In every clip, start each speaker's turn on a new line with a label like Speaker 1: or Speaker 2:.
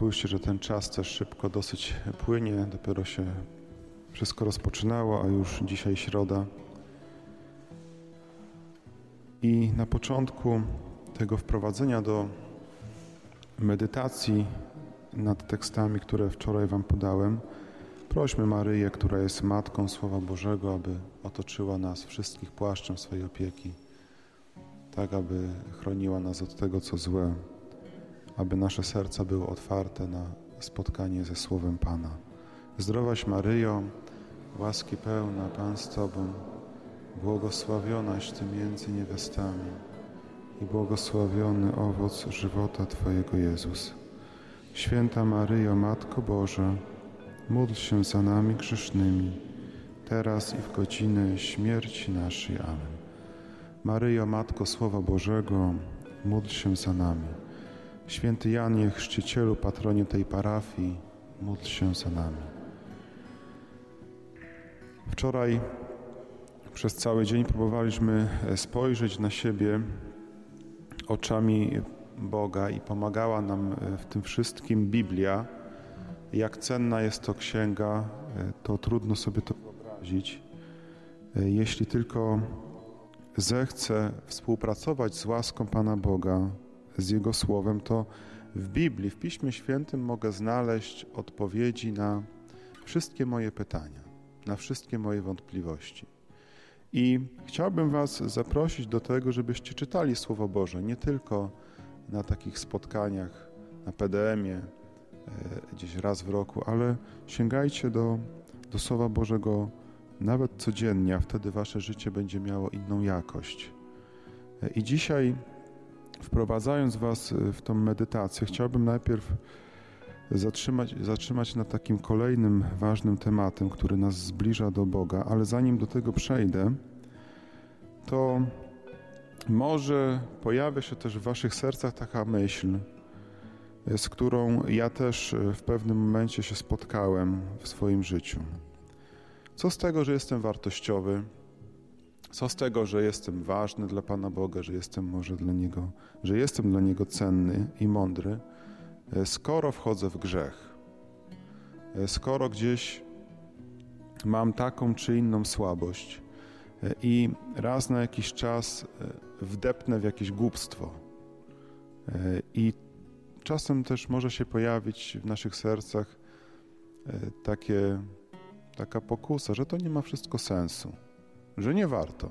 Speaker 1: spójrzcie, że ten czas też szybko dosyć płynie. Dopiero się wszystko rozpoczynało, a już dzisiaj środa. I na początku tego wprowadzenia do medytacji nad tekstami, które wczoraj Wam podałem, prośmy Maryję, która jest Matką Słowa Bożego, aby otoczyła nas wszystkich płaszczem swojej opieki, tak aby chroniła nas od tego, co złe, aby nasze serca były otwarte na spotkanie ze Słowem Pana. Zdrowaś Maryjo, łaski pełna, Pan z Tobą, błogosławionaś Ty między niewiastami i błogosławiony owoc żywota Twojego Jezus. Święta Maryjo, Matko Boża, módl się za nami grzesznymi, teraz i w godzinę śmierci naszej. Amen. Maryjo, Matko Słowa Bożego, módl się za nami. Święty Janie, chrzcicielu, patronie tej parafii, módl się za nami. Wczoraj przez cały dzień próbowaliśmy spojrzeć na siebie oczami Boga i pomagała nam w tym wszystkim Biblia. Jak cenna jest to księga, to trudno sobie to wyobrazić. Jeśli tylko zechce współpracować z łaską Pana Boga, z Jego Słowem, to w Biblii, w Piśmie Świętym mogę znaleźć odpowiedzi na wszystkie moje pytania, na wszystkie moje wątpliwości. I chciałbym Was zaprosić do tego, żebyście czytali Słowo Boże, nie tylko na takich spotkaniach, na PDM-ie, e, gdzieś raz w roku, ale sięgajcie do, do Słowa Bożego nawet codziennie, a wtedy Wasze życie będzie miało inną jakość. E, I dzisiaj, wprowadzając Was w tą medytację, chciałbym najpierw zatrzymać, zatrzymać na takim kolejnym ważnym tematem, który nas zbliża do Boga, ale zanim do tego przejdę, to może pojawia się też w Waszych sercach taka myśl, z którą ja też w pewnym momencie się spotkałem w swoim życiu. Co z tego, że jestem wartościowy? Co z tego, że jestem ważny dla Pana Boga, że jestem może dla Niego, że jestem dla Niego cenny i mądry? E, skoro wchodzę w grzech, e, skoro gdzieś mam taką czy inną słabość e, i raz na jakiś czas wdepnę w jakieś głupstwo i czasem też może się pojawić w naszych sercach takie, taka pokusa, że to nie ma wszystko sensu, że nie warto,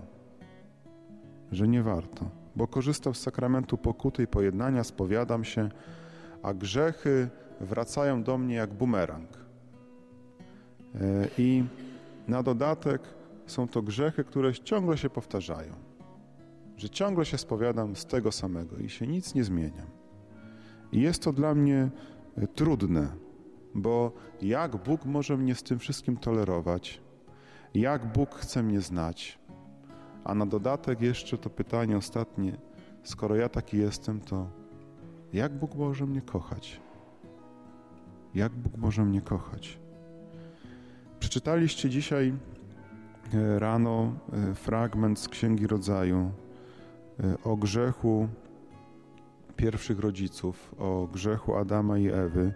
Speaker 1: że nie warto, bo korzystam z sakramentu pokuty i pojednania, spowiadam się, a grzechy wracają do mnie jak bumerang. E, I na dodatek są to grzechy, które ciągle się powtarzają. Że ciągle się spowiadam z tego samego i się nic nie zmieniam. I jest to dla mnie e, trudne, bo jak Bóg może mnie z tym wszystkim tolerować? Jak Bóg chce mnie znać? A na dodatek jeszcze to pytanie ostatnie, skoro ja taki jestem, to jak Bóg może mnie kochać? Jak Bóg może mnie kochać? Przeczytaliście dzisiaj e, rano e, fragment z Księgi Rodzaju e, o grzechu pierwszych rodziców, o grzechu Adama i Ewy.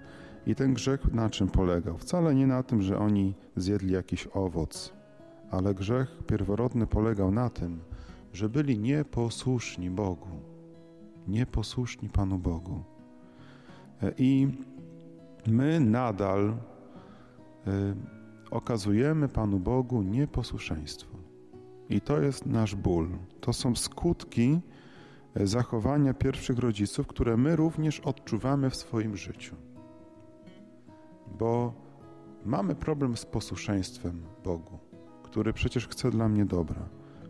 Speaker 1: I ten grzech na czym polegał? Wcale nie na tym, że oni zjedli jakiś owoc, ale grzech pierworodny polegał na tym, że byli nieposłuszni Bogu nieposłuszni Panu Bogu. E, I my nadal e, okazujemy Panu Bogu nieposłuszeństwo. I to jest nasz ból. To są skutki e, zachowania pierwszych rodziców, które my również odczuwamy w swoim życiu. Bo mamy problem z posłuszeństwem Bogu, który przecież chce dla mnie dobra,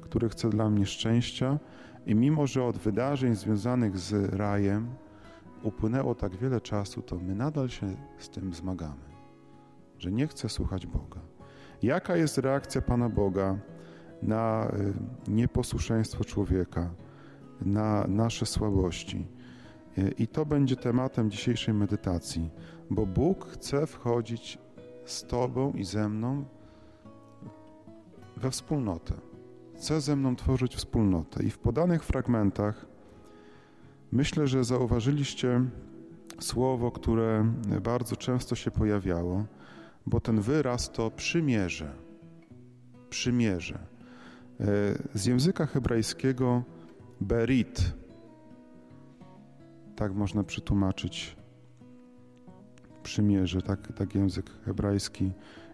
Speaker 1: który chce dla mnie szczęścia i mimo, że od wydarzeń związanych z rajem upłynęło tak wiele czasu, to my nadal się z tym zmagamy, że nie chcę słuchać Boga. Jaka jest reakcja Pana Boga na y, nieposłuszeństwo człowieka, na nasze słabości? Y, I to będzie tematem dzisiejszej medytacji, bo Bóg chce wchodzić z Tobą i ze mną we wspólnotę chce ze mną tworzyć wspólnotę. I w podanych fragmentach myślę, że zauważyliście słowo, które bardzo często się pojawiało, bo ten wyraz to przymierze. Przymierze. E, z języka hebrajskiego berit, tak można przetłumaczyć przymierze, tak, tak język hebrajski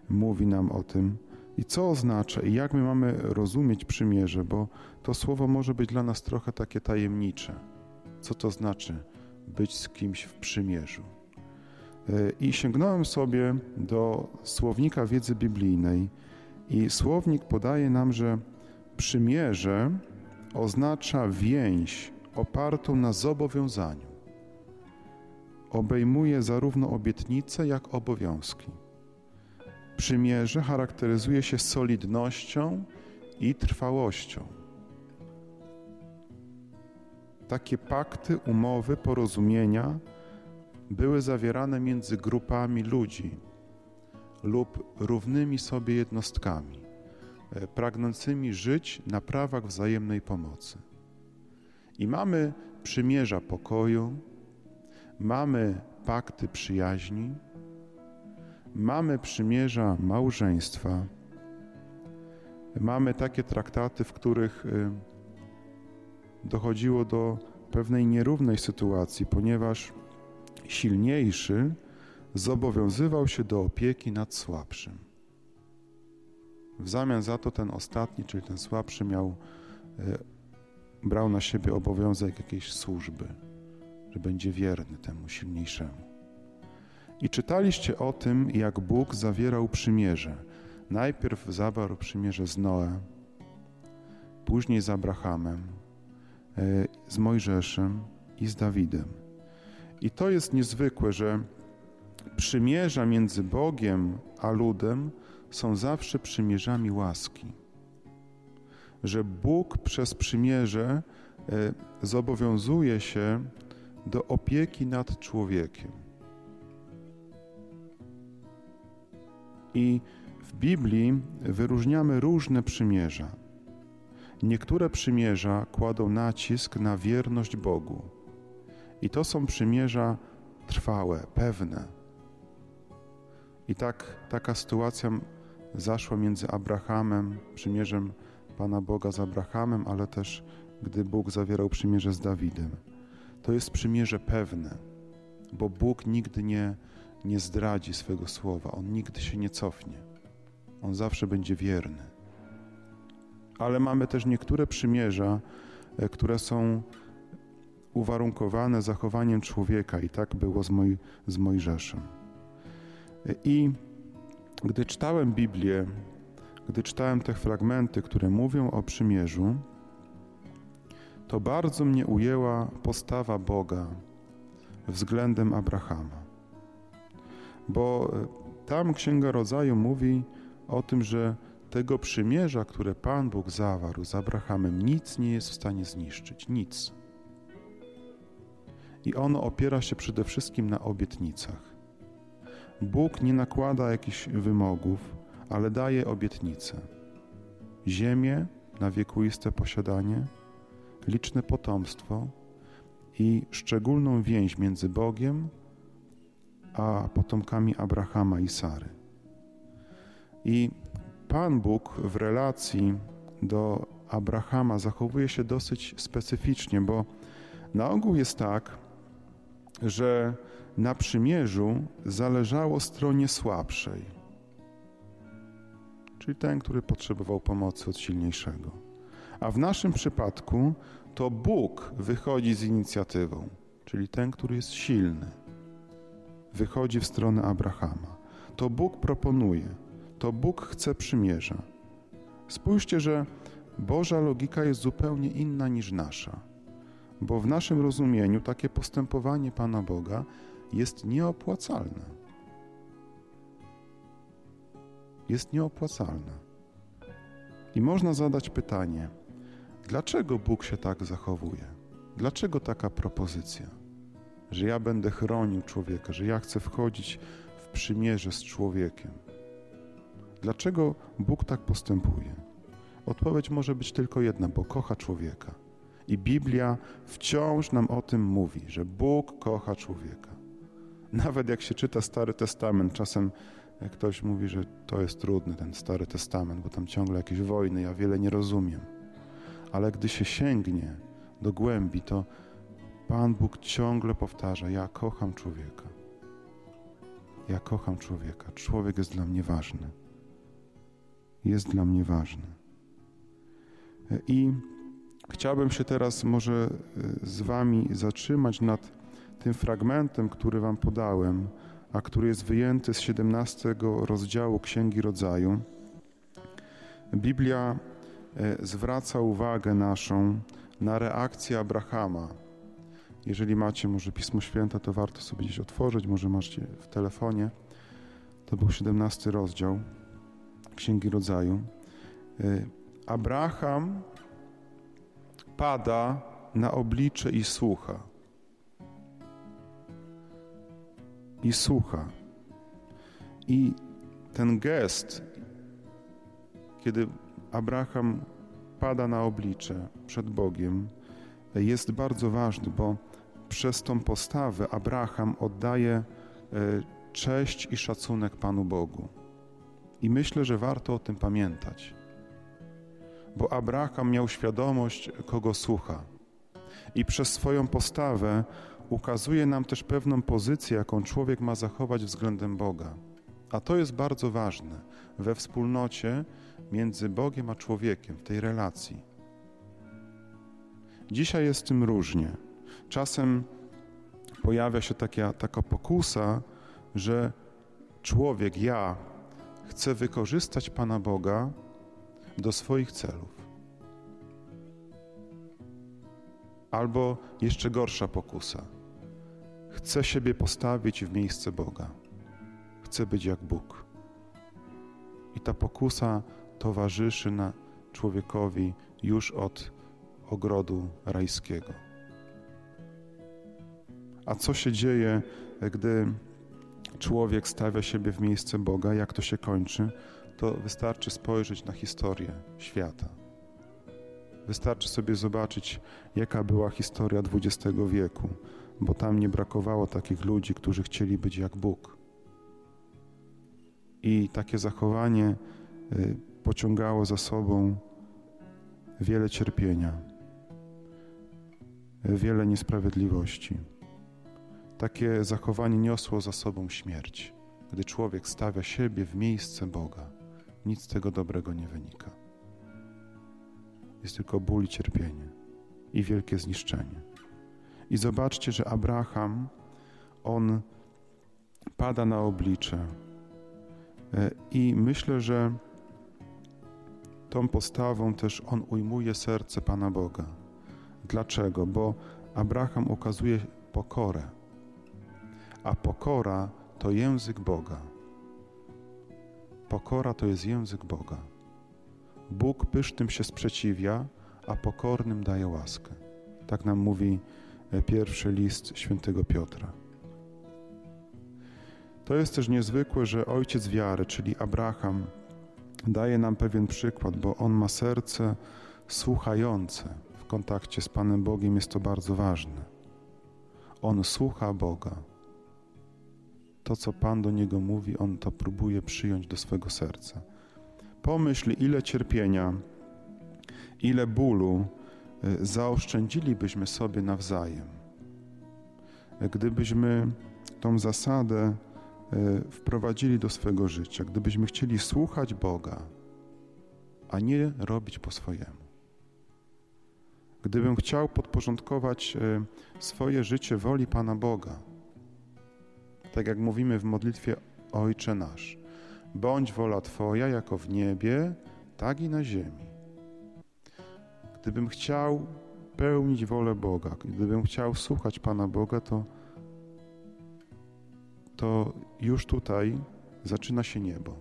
Speaker 1: mówi nam o tym. I co oznacza i jak my mamy rozumieć przymierze, bo to słowo może być dla nas trochę takie tajemnicze. Co to znaczy być z kimś w przymierzu? E, I sięgnąłem sobie do słownika wiedzy biblijnej, i słownik podaje nam, że przymierze oznacza więź opartą na zobowiązaniu. Obejmuje zarówno obietnice, jak obowiązki. Przymierze charakteryzuje się solidnością i trwałością. Takie pakty, umowy, porozumienia były zawierane między grupami ludzi lub równymi sobie jednostkami, e, pragnącymi żyć na prawach wzajemnej pomocy. I mamy przymierza pokoju, mamy pakty przyjaźni, mamy przymierza małżeństwa, mamy takie traktaty, w których y, dochodziło do pewnej nierównej sytuacji, ponieważ silniejszy zobowiązywał się do opieki nad słabszym. W zamian za to ten ostatni, czyli ten słabszy, miał, y, brał na siebie obowiązek jakiejś służby, że będzie wierny temu silniejszemu. I czytaliście o tym, jak Bóg zawierał przymierze. Najpierw zawarł przymierze z Noe, później z Abrahamem, e, z Mojżeszem i z Dawidem. I to jest niezwykłe, że przymierza między Bogiem a ludem są zawsze przymierzami łaski. Że Bóg przez przymierze e, zobowiązuje się do opieki nad człowiekiem. I w Biblii wyróżniamy różne przymierza. Niektóre przymierza kładą nacisk na wierność Bogu. I to są przymierza trwałe, pewne. I tak taka sytuacja zaszła między Abrahamem, przymierzem Pana Boga z Abrahamem, ale też gdy Bóg zawierał przymierze z Dawidem. To jest przymierze pewne, bo Bóg nigdy nie nie zdradzi swego słowa, on nigdy się nie cofnie. On zawsze będzie wierny. Ale mamy też niektóre przymierza, e, które są uwarunkowane zachowaniem człowieka, i tak było z, Moj, z Mojżeszem. E, I gdy czytałem Biblię, gdy czytałem te fragmenty, które mówią o przymierzu, to bardzo mnie ujęła postawa Boga względem Abrahama bo e, tam Księga Rodzaju mówi o tym, że tego przymierza, które Pan Bóg zawarł z Abrahamem, nic nie jest w stanie zniszczyć, nic. I ono opiera się przede wszystkim na obietnicach. Bóg nie nakłada jakichś wymogów, ale daje obietnice. Ziemię na wiekuiste posiadanie, liczne potomstwo i szczególną więź między Bogiem a potomkami Abrahama i Sary. I Pan Bóg w relacji do Abrahama zachowuje się dosyć specyficznie, bo na ogół jest tak, że na przymierzu zależało stronie słabszej, czyli ten, który potrzebował pomocy od silniejszego. A w naszym przypadku to Bóg wychodzi z inicjatywą, czyli ten, który jest silny wychodzi w stronę Abrahama. To Bóg proponuje, to Bóg chce przymierza. Spójrzcie, że Boża logika jest zupełnie inna niż nasza, bo w naszym rozumieniu takie postępowanie Pana Boga jest nieopłacalne. Jest nieopłacalne. I można zadać pytanie, dlaczego Bóg się tak zachowuje? Dlaczego taka propozycja? Że ja będę chronił człowieka, że ja chcę wchodzić w przymierze z człowiekiem. Dlaczego Bóg tak postępuje? Odpowiedź może być tylko jedna, bo kocha człowieka. I Biblia wciąż nam o tym mówi, że Bóg kocha człowieka. Nawet jak się czyta Stary Testament, czasem ktoś mówi, że to jest trudny ten Stary Testament, bo tam ciągle jakieś wojny, ja wiele nie rozumiem. Ale gdy się sięgnie do głębi, to Pan Bóg ciągle powtarza: Ja kocham człowieka. Ja kocham człowieka. Człowiek jest dla mnie ważny. Jest dla mnie ważny. I chciałbym się teraz może e, z Wami zatrzymać nad tym fragmentem, który Wam podałem, a który jest wyjęty z 17 rozdziału Księgi Rodzaju. Biblia e, zwraca uwagę naszą na reakcję Abrahama. Jeżeli macie może Pismo Święte, to warto sobie gdzieś otworzyć, może macie w telefonie. To był 17 rozdział Księgi Rodzaju. E, Abraham pada na oblicze i słucha. I słucha. I ten gest, kiedy Abraham pada na oblicze przed Bogiem, jest bardzo ważny, bo przez tą postawę Abraham oddaje e, cześć i szacunek Panu Bogu. I myślę, że warto o tym pamiętać, bo Abraham miał świadomość, kogo słucha. I przez swoją postawę ukazuje nam też pewną pozycję, jaką człowiek ma zachować względem Boga. A to jest bardzo ważne we wspólnocie między Bogiem a człowiekiem, w tej relacji. Dzisiaj jest tym różnie. Czasem pojawia się taka, taka pokusa, że człowiek, ja, chce wykorzystać Pana Boga do swoich celów. Albo jeszcze gorsza pokusa. Chce siebie postawić w miejsce Boga. Chce być jak Bóg. I ta pokusa towarzyszy na człowiekowi już od ogrodu rajskiego. A co się dzieje, gdy człowiek stawia siebie w miejsce Boga, jak to się kończy, to wystarczy spojrzeć na historię świata. Wystarczy sobie zobaczyć, jaka była historia XX wieku, bo tam nie brakowało takich ludzi, którzy chcieli być jak Bóg. I takie zachowanie y, pociągało za sobą wiele cierpienia, wiele niesprawiedliwości. Takie zachowanie niosło za sobą śmierć. Gdy człowiek stawia siebie w miejsce Boga, nic z tego dobrego nie wynika. Jest tylko ból i cierpienie i wielkie zniszczenie. I zobaczcie, że Abraham, on pada na oblicze. E, I myślę, że tą postawą też on ujmuje serce Pana Boga. Dlaczego? Bo Abraham okazuje pokorę, a pokora to język Boga. Pokora to jest język Boga. Bóg pysznym się sprzeciwia, a pokornym daje łaskę. Tak nam mówi e, pierwszy list świętego Piotra. To jest też niezwykłe, że ojciec wiary, czyli Abraham, daje nam pewien przykład, bo on ma serce słuchające. W kontakcie z Panem Bogiem jest to bardzo ważne. On słucha Boga. To, co Pan do niego mówi, on to próbuje przyjąć do swego serca. Pomyśl, ile cierpienia, ile bólu y, zaoszczędzilibyśmy sobie nawzajem. Gdybyśmy tą zasadę y, wprowadzili do swego życia, gdybyśmy chcieli słuchać Boga, a nie robić po swojemu. Gdybym chciał podporządkować y, swoje życie woli Pana Boga, tak jak mówimy w modlitwie Ojcze Nasz, bądź wola Twoja jako w niebie, tak i na ziemi. Gdybym chciał pełnić wolę Boga, gdybym chciał słuchać Pana Boga, to, to już tutaj zaczyna się niebo.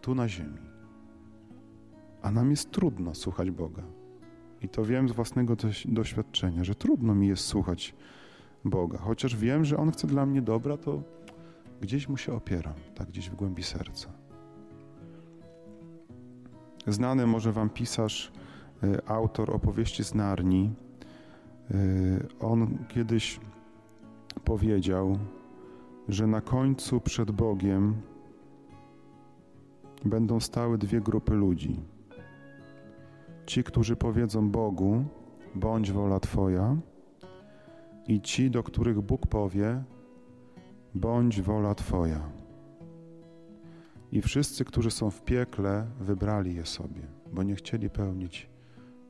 Speaker 1: Tu na ziemi. A nam jest trudno słuchać Boga. I to wiem z własnego doświadczenia, że trudno mi jest słuchać Boga. Chociaż wiem, że On chce dla mnie dobra, to gdzieś mu się opieram, tak gdzieś w głębi serca. Znany może wam pisarz, y, autor opowieści z Narni. Y, on kiedyś powiedział, że na końcu przed Bogiem będą stały dwie grupy ludzi. Ci, którzy powiedzą Bogu, bądź wola Twoja, i ci, do których Bóg powie, bądź wola Twoja. I wszyscy, którzy są w piekle, wybrali je sobie, bo nie chcieli pełnić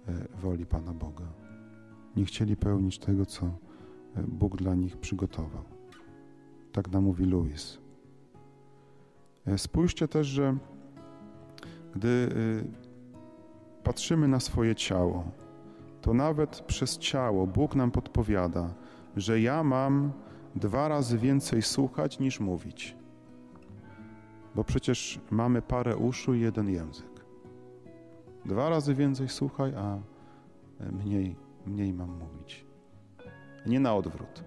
Speaker 1: e, woli Pana Boga. Nie chcieli pełnić tego, co e, Bóg dla nich przygotował. Tak nam mówi Louis. E, spójrzcie też, że gdy patrzymy na swoje ciało, to nawet przez ciało Bóg nam podpowiada, że ja mam dwa razy więcej słuchać niż mówić. Bo przecież mamy parę uszu i jeden język. Dwa razy więcej słuchaj, a mniej, mniej mam mówić. Nie na odwrót,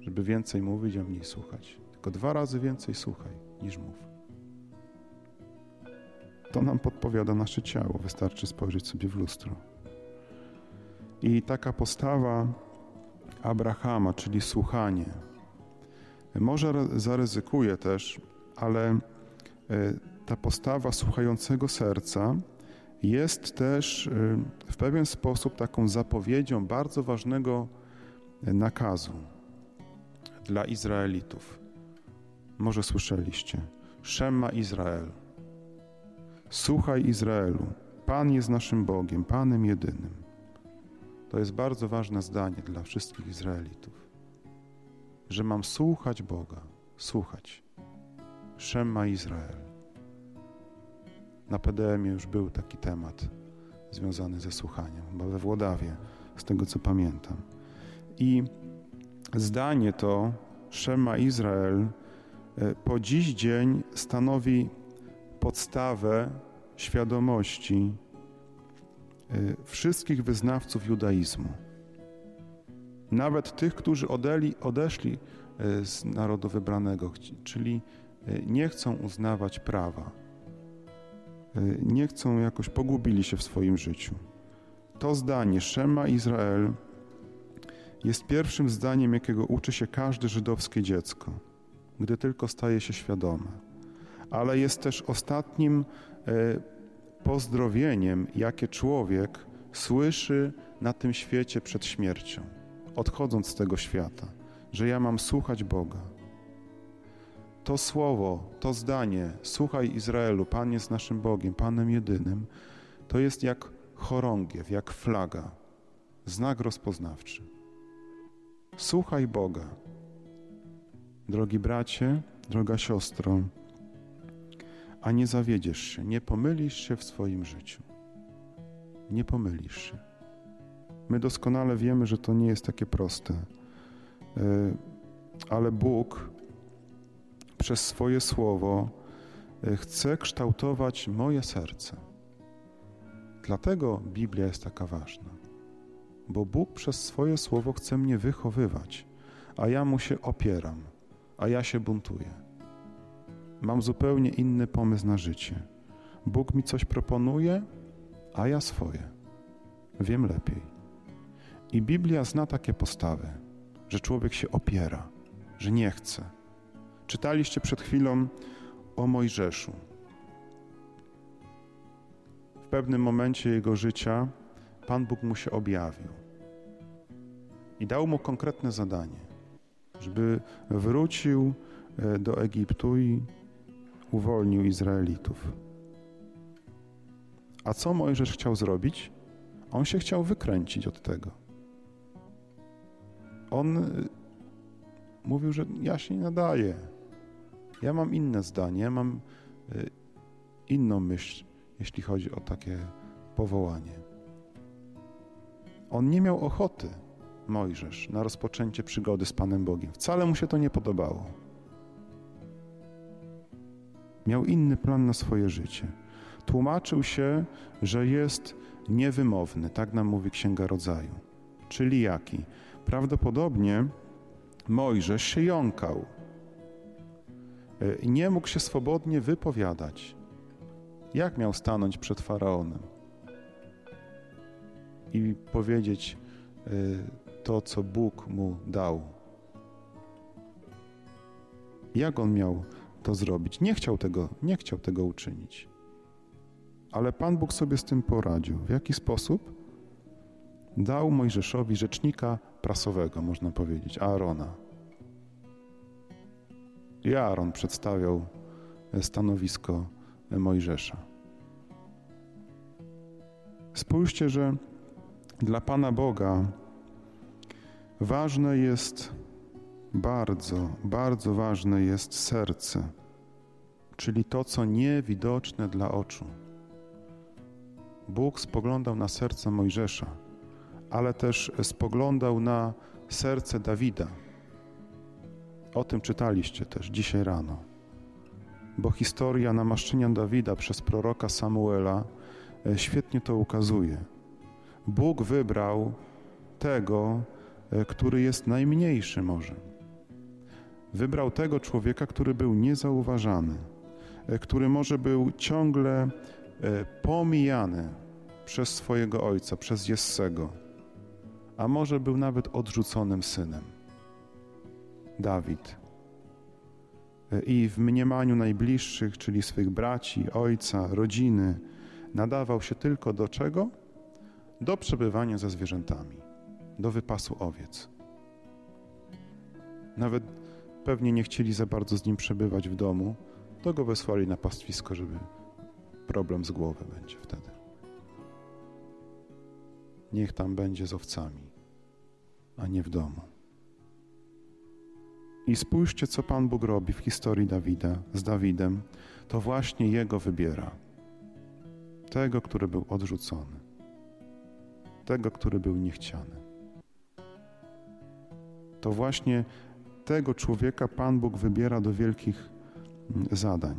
Speaker 1: żeby więcej mówić, a mniej słuchać. Tylko dwa razy więcej słuchaj niż mów. To nam podpowiada nasze ciało. Wystarczy spojrzeć sobie w lustro. I taka postawa Abrahama, czyli słuchanie, może zaryzykuje też, ale e, ta postawa słuchającego serca jest też e, w pewien sposób taką zapowiedzią bardzo ważnego e, nakazu dla Izraelitów. Może słyszeliście. Szema Izrael. Słuchaj Izraelu. Pan jest naszym Bogiem, Panem jedynym. To jest bardzo ważne zdanie dla wszystkich Izraelitów, że mam słuchać Boga, słuchać. Szema Izrael. Na PDM już był taki temat związany ze słuchaniem, chyba we Włodawie, z tego co pamiętam. I zdanie to, Szema Izrael, e, po dziś dzień stanowi podstawę świadomości wszystkich wyznawców judaizmu. Nawet tych, którzy odeli, odeszli y, z narodu wybranego, czyli y, nie chcą uznawać prawa, nie chcą jakoś, pogubili się w swoim życiu. To zdanie Szema Izrael jest pierwszym zdaniem, jakiego uczy się każde żydowskie dziecko, gdy tylko staje się świadome. Ale jest też ostatnim pozdrowieniem, jakie człowiek słyszy na tym świecie przed śmiercią, odchodząc z tego świata, że ja mam słuchać Boga. To słowo, to zdanie, słuchaj Izraelu, Pan jest naszym Bogiem, Panem jedynym, to jest jak chorągiew, jak flaga, znak rozpoznawczy. Słuchaj Boga. Drogi bracie, droga siostro, a nie zawiedziesz się, nie pomylisz się w swoim życiu. Nie pomylisz się. My doskonale wiemy, że to nie jest takie proste, e, ale Bóg przez swoje słowo e, chce kształtować moje serce. Dlatego Biblia jest taka ważna, bo Bóg przez swoje słowo chce mnie wychowywać, a ja mu się opieram, a ja się buntuję. Mam zupełnie inny pomysł na życie. Bóg mi coś proponuje, a ja swoje. Wiem lepiej. I Biblia zna takie postawy, że człowiek się opiera, że nie chce. Czytaliście przed chwilą o Mojżeszu. W pewnym momencie jego życia Pan Bóg mu się objawił i dał mu konkretne zadanie, żeby wrócił e, do Egiptu i uwolnił Izraelitów. A co Mojżesz chciał zrobić? On się chciał wykręcić od tego. On y, mówił, że ja się nie nadaję. Ja mam inne zdanie, ja mam y, inną myśl, jeśli chodzi o takie powołanie. On nie miał ochoty, Mojżesz, na rozpoczęcie przygody z Panem Bogiem. Wcale mu się to nie podobało. Miał inny plan na swoje życie. Tłumaczył się, że jest niewymowny, tak nam mówi Księga Rodzaju. Czyli jaki? Prawdopodobnie Mojżesz się jąkał. E, nie mógł się swobodnie wypowiadać. Jak miał stanąć przed faraonem i powiedzieć e, to, co Bóg mu dał Jak on miał to zrobić? Nie chciał tego, nie chciał tego uczynić. Ale Pan Bóg sobie z tym poradził. W jaki sposób? Dał Mojżeszowi rzecznika prasowego, można powiedzieć, Aarona. I Aaron przedstawiał stanowisko Mojżesza. Spójrzcie, że dla Pana Boga ważne jest bardzo, bardzo ważne jest serce, czyli to, co niewidoczne dla oczu. Bóg spoglądał na serce Mojżesza, ale też spoglądał na serce Dawida. O tym czytaliście też dzisiaj rano, bo historia namaszczenia Dawida przez proroka Samuela e, świetnie to ukazuje. Bóg wybrał tego, e, który jest najmniejszy może. Wybrał tego człowieka, który był niezauważany, e, który może był ciągle e, pomijany przez swojego ojca, przez Jessego, a może był nawet odrzuconym synem. Dawid. I w mniemaniu najbliższych, czyli swych braci, ojca, rodziny, nadawał się tylko do czego? do przebywania ze zwierzętami, do wypasu owiec. Nawet pewnie nie chcieli za bardzo z nim przebywać w domu, to go wysłali na pastwisko, żeby problem z głowy będzie wtedy. Niech tam będzie z owcami, a nie w domu. I spójrzcie, co Pan Bóg robi w historii Dawida z Dawidem. To właśnie jego wybiera. Tego, który był odrzucony tego, który był niechciany. To właśnie tego człowieka Pan Bóg wybiera do wielkich mm, zadań.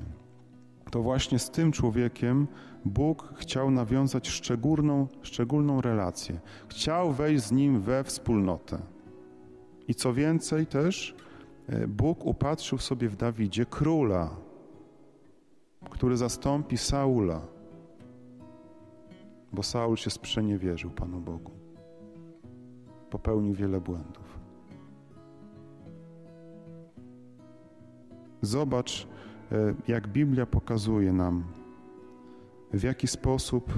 Speaker 1: To właśnie z tym człowiekiem Bóg chciał nawiązać szczególną, szczególną relację. Chciał wejść z nim we wspólnotę. I co więcej też, e, Bóg upatrzył sobie w Dawidzie króla, który zastąpi Saula bo Saul się sprzeniewierzył Panu Bogu. Popełnił wiele błędów. Zobacz, e, jak Biblia pokazuje nam, w jaki sposób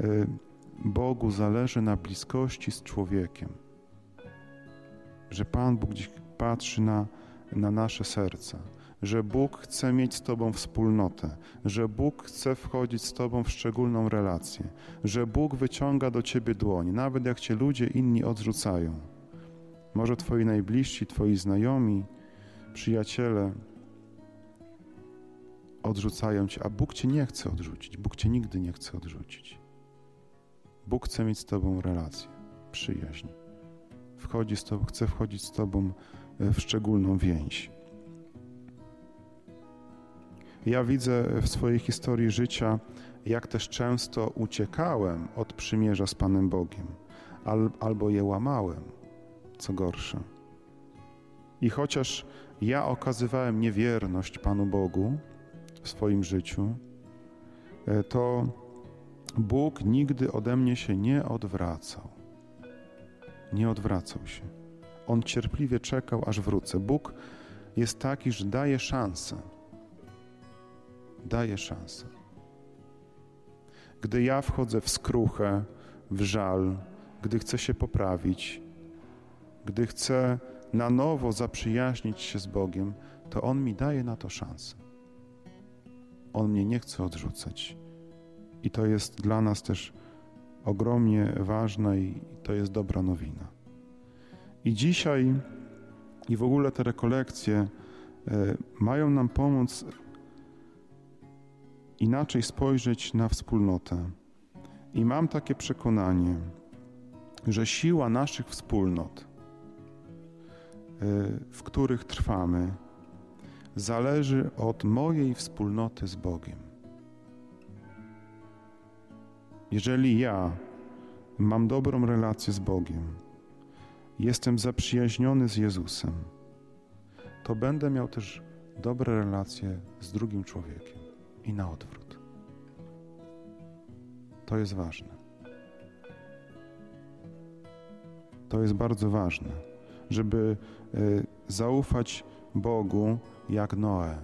Speaker 1: e, Bogu zależy na bliskości z człowiekiem. Że Pan Bóg gdzieś patrzy na, na nasze serca że Bóg chce mieć z Tobą wspólnotę, że Bóg chce wchodzić z Tobą w szczególną relację, że Bóg wyciąga do Ciebie dłoń, nawet jak Cię ludzie inni odrzucają. Może Twoi najbliżsi, Twoi znajomi, przyjaciele odrzucają Cię, a Bóg Cię nie chce odrzucić. Bóg Cię nigdy nie chce odrzucić. Bóg chce mieć z Tobą relację, przyjaźń. Wchodzi z Tobą, chce wchodzić z Tobą w szczególną więź. Ja widzę w swojej historii życia, jak też często uciekałem od przymierza z Panem Bogiem, al, albo je łamałem, co gorsze. I chociaż ja okazywałem niewierność Panu Bogu w swoim życiu, e, to Bóg nigdy ode mnie się nie odwracał. Nie odwracał się. On cierpliwie czekał, aż wrócę. Bóg jest taki, że daje szansę daje szansę. Gdy ja wchodzę w skruchę, w żal, gdy chcę się poprawić, gdy chcę na nowo zaprzyjaźnić się z Bogiem, to On mi daje na to szansę. On mnie nie chce odrzucać. I to jest dla nas też ogromnie ważne i to jest dobra nowina. I dzisiaj i w ogóle te rekolekcje e, mają nam pomóc inaczej spojrzeć na wspólnotę. I mam takie przekonanie, że siła naszych wspólnot, y, w których trwamy, zależy od mojej wspólnoty z Bogiem. Jeżeli ja mam dobrą relację z Bogiem, jestem zaprzyjaźniony z Jezusem, to będę miał też dobre relacje z drugim człowiekiem i na odwrót. To jest ważne. To jest bardzo ważne, żeby e, zaufać Bogu jak Noe,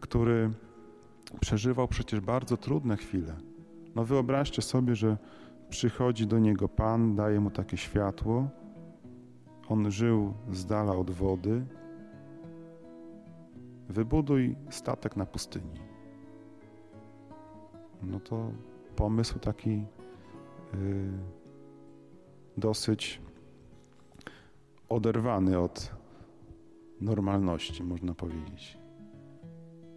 Speaker 1: który przeżywał przecież bardzo trudne chwile. No wyobraźcie sobie, że przychodzi do niego Pan, daje mu takie światło. On żył z dala od wody. Wybuduj statek na pustyni. No to pomysł taki yy, dosyć oderwany od normalności, można powiedzieć.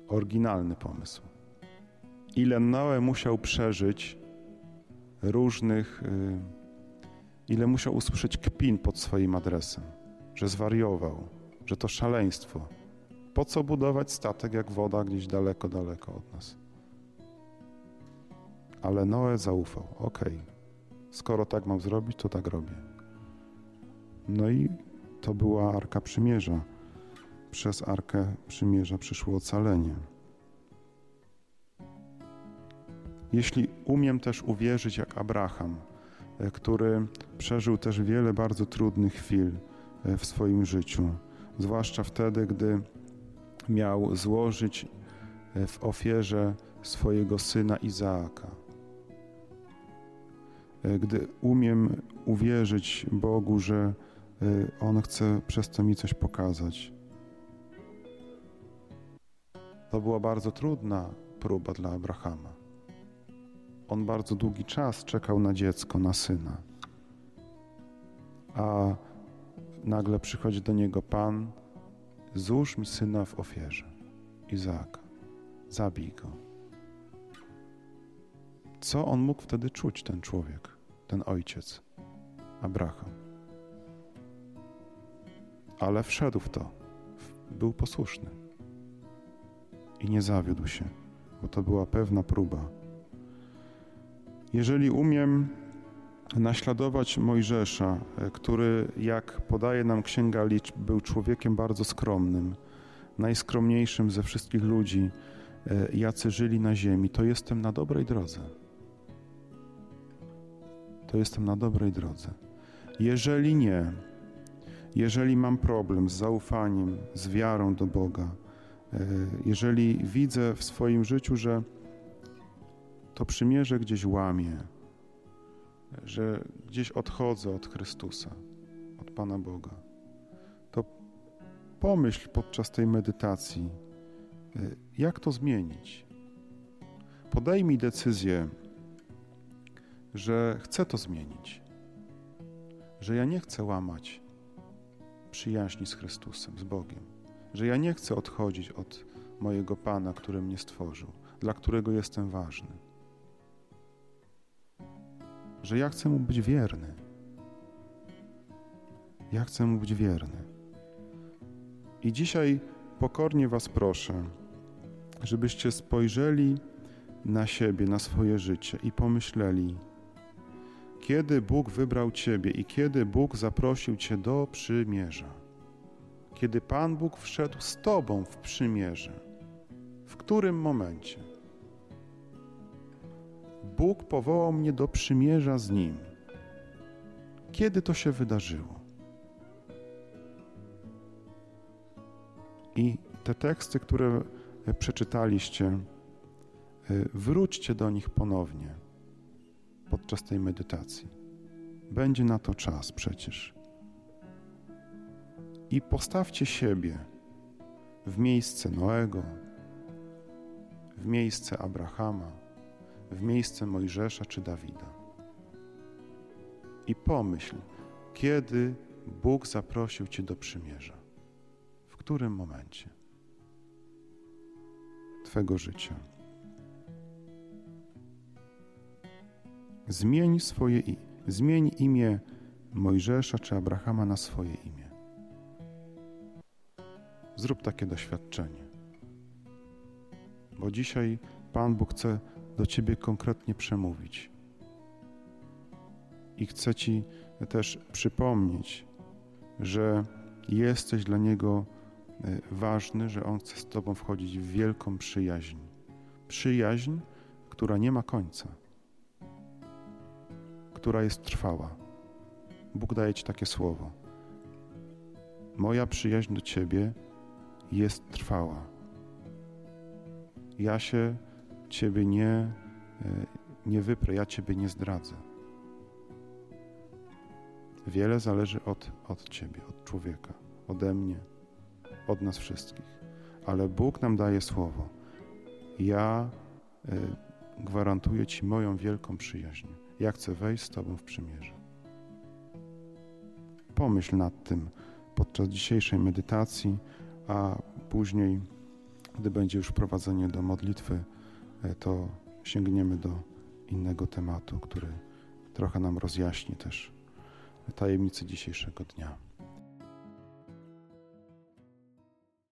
Speaker 1: Oryginalny pomysł. Ile Noe musiał przeżyć różnych, y, ile musiał usłyszeć kpin pod swoim adresem, że zwariował, że to szaleństwo. Po co budować statek, jak woda gdzieś daleko, daleko od nas? Ale Noe zaufał. Okej, okay. skoro tak mam zrobić, to tak robię. No i to była Arka Przymierza. Przez Arkę Przymierza przyszło ocalenie. Jeśli umiem też uwierzyć jak Abraham, e, który przeżył też wiele bardzo trudnych chwil e, w swoim życiu, zwłaszcza wtedy, gdy miał złożyć e, w ofierze swojego syna Izaaka. Gdy umiem uwierzyć Bogu, że On chce przez to mi coś pokazać. To była bardzo trudna próba dla Abrahama. On bardzo długi czas czekał na dziecko, na syna. A nagle przychodzi do niego Pan, złóż mi syna w ofierze, Izaaka, zabij go. Co on mógł wtedy czuć, ten człowiek, ten ojciec, Abraham? Ale wszedł w to, był posłuszny i nie zawiódł się, bo to była pewna próba jeżeli umiem naśladować Mojżesza, e, który, jak podaje nam Księga Liczb, był człowiekiem bardzo skromnym, najskromniejszym ze wszystkich ludzi, e, jacy żyli na ziemi, to jestem na dobrej drodze. To jestem na dobrej drodze. Jeżeli nie, jeżeli mam problem z zaufaniem, z wiarą do Boga, e, jeżeli widzę w swoim życiu, że to przymierze gdzieś łamie, że gdzieś odchodzę od Chrystusa, od Pana Boga, to pomyśl podczas tej medytacji, y, jak to zmienić. Podejmij decyzję, że chcę to zmienić, że ja nie chcę łamać przyjaźni z Chrystusem, z Bogiem, że ja nie chcę odchodzić od mojego Pana, który mnie stworzył, dla którego jestem ważny że ja chcę mu być wierny. Ja chcę mu być wierny. I dzisiaj pokornie Was proszę, żebyście spojrzeli na siebie, na swoje życie i pomyśleli, kiedy Bóg wybrał Ciebie i kiedy Bóg zaprosił Cię do przymierza. Kiedy Pan Bóg wszedł z Tobą w przymierze. W którym momencie? Bóg powołał mnie do przymierza z Nim. Kiedy to się wydarzyło? I te teksty, które przeczytaliście, e, wróćcie do nich ponownie podczas tej medytacji. Będzie na to czas przecież. I postawcie siebie w miejsce Noego, w miejsce Abrahama w miejsce Mojżesza czy Dawida. I pomyśl, kiedy Bóg zaprosił Cię do przymierza. W którym momencie Twego życia. Zmień swoje zmień imię Mojżesza czy Abrahama na swoje imię. Zrób takie doświadczenie. Bo dzisiaj Pan Bóg chce do Ciebie konkretnie przemówić. I chcę Ci też przypomnieć, że jesteś dla Niego e, ważny, że On chce z Tobą wchodzić w wielką przyjaźń. Przyjaźń, która nie ma końca, która jest trwała. Bóg daje Ci takie słowo. Moja przyjaźń do Ciebie jest trwała. Ja się Ciebie nie, e, nie wyprę, ja Ciebie nie zdradzę. Wiele zależy od, od Ciebie, od człowieka, ode mnie, od nas wszystkich. Ale Bóg nam daje słowo. Ja y, gwarantuję Ci moją wielką przyjaźń. Ja chcę wejść z Tobą w przymierze. Pomyśl nad tym podczas dzisiejszej medytacji, a później, gdy będzie już prowadzenie do modlitwy, y, to sięgniemy do innego tematu, który trochę nam rozjaśni też tajemnicy dzisiejszego dnia.